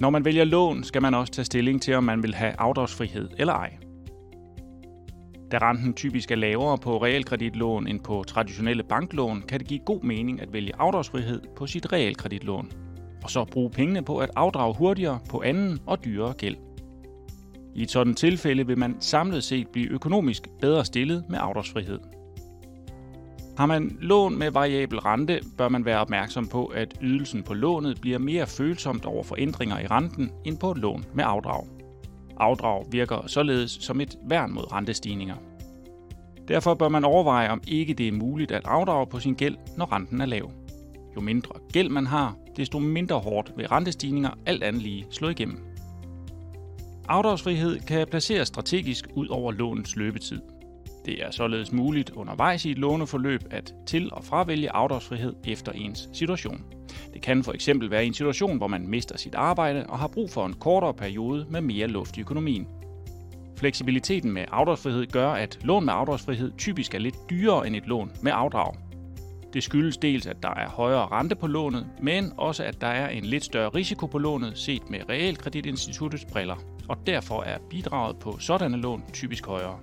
Når man vælger lån, skal man også tage stilling til, om man vil have afdragsfrihed eller ej. Da renten typisk er lavere på realkreditlån end på traditionelle banklån, kan det give god mening at vælge afdragsfrihed på sit realkreditlån, og så bruge pengene på at afdrage hurtigere på anden og dyrere gæld. I et sådan tilfælde vil man samlet set blive økonomisk bedre stillet med afdragsfrihed. Har man lån med variabel rente, bør man være opmærksom på, at ydelsen på lånet bliver mere følsomt over for ændringer i renten end på et lån med afdrag. Afdrag virker således som et værn mod rentestigninger. Derfor bør man overveje, om ikke det er muligt at afdrage på sin gæld, når renten er lav. Jo mindre gæld man har, desto mindre hårdt vil rentestigninger alt andet lige slå igennem. Afdragsfrihed kan placeres strategisk ud over lånets løbetid. Det er således muligt undervejs i et låneforløb at til- og fravælge afdragsfrihed efter ens situation. Det kan for eksempel være i en situation, hvor man mister sit arbejde og har brug for en kortere periode med mere luft i økonomien. Fleksibiliteten med afdragsfrihed gør, at lån med afdragsfrihed typisk er lidt dyrere end et lån med afdrag. Det skyldes dels, at der er højere rente på lånet, men også at der er en lidt større risiko på lånet set med realkreditinstituttets briller, og derfor er bidraget på sådanne lån typisk højere.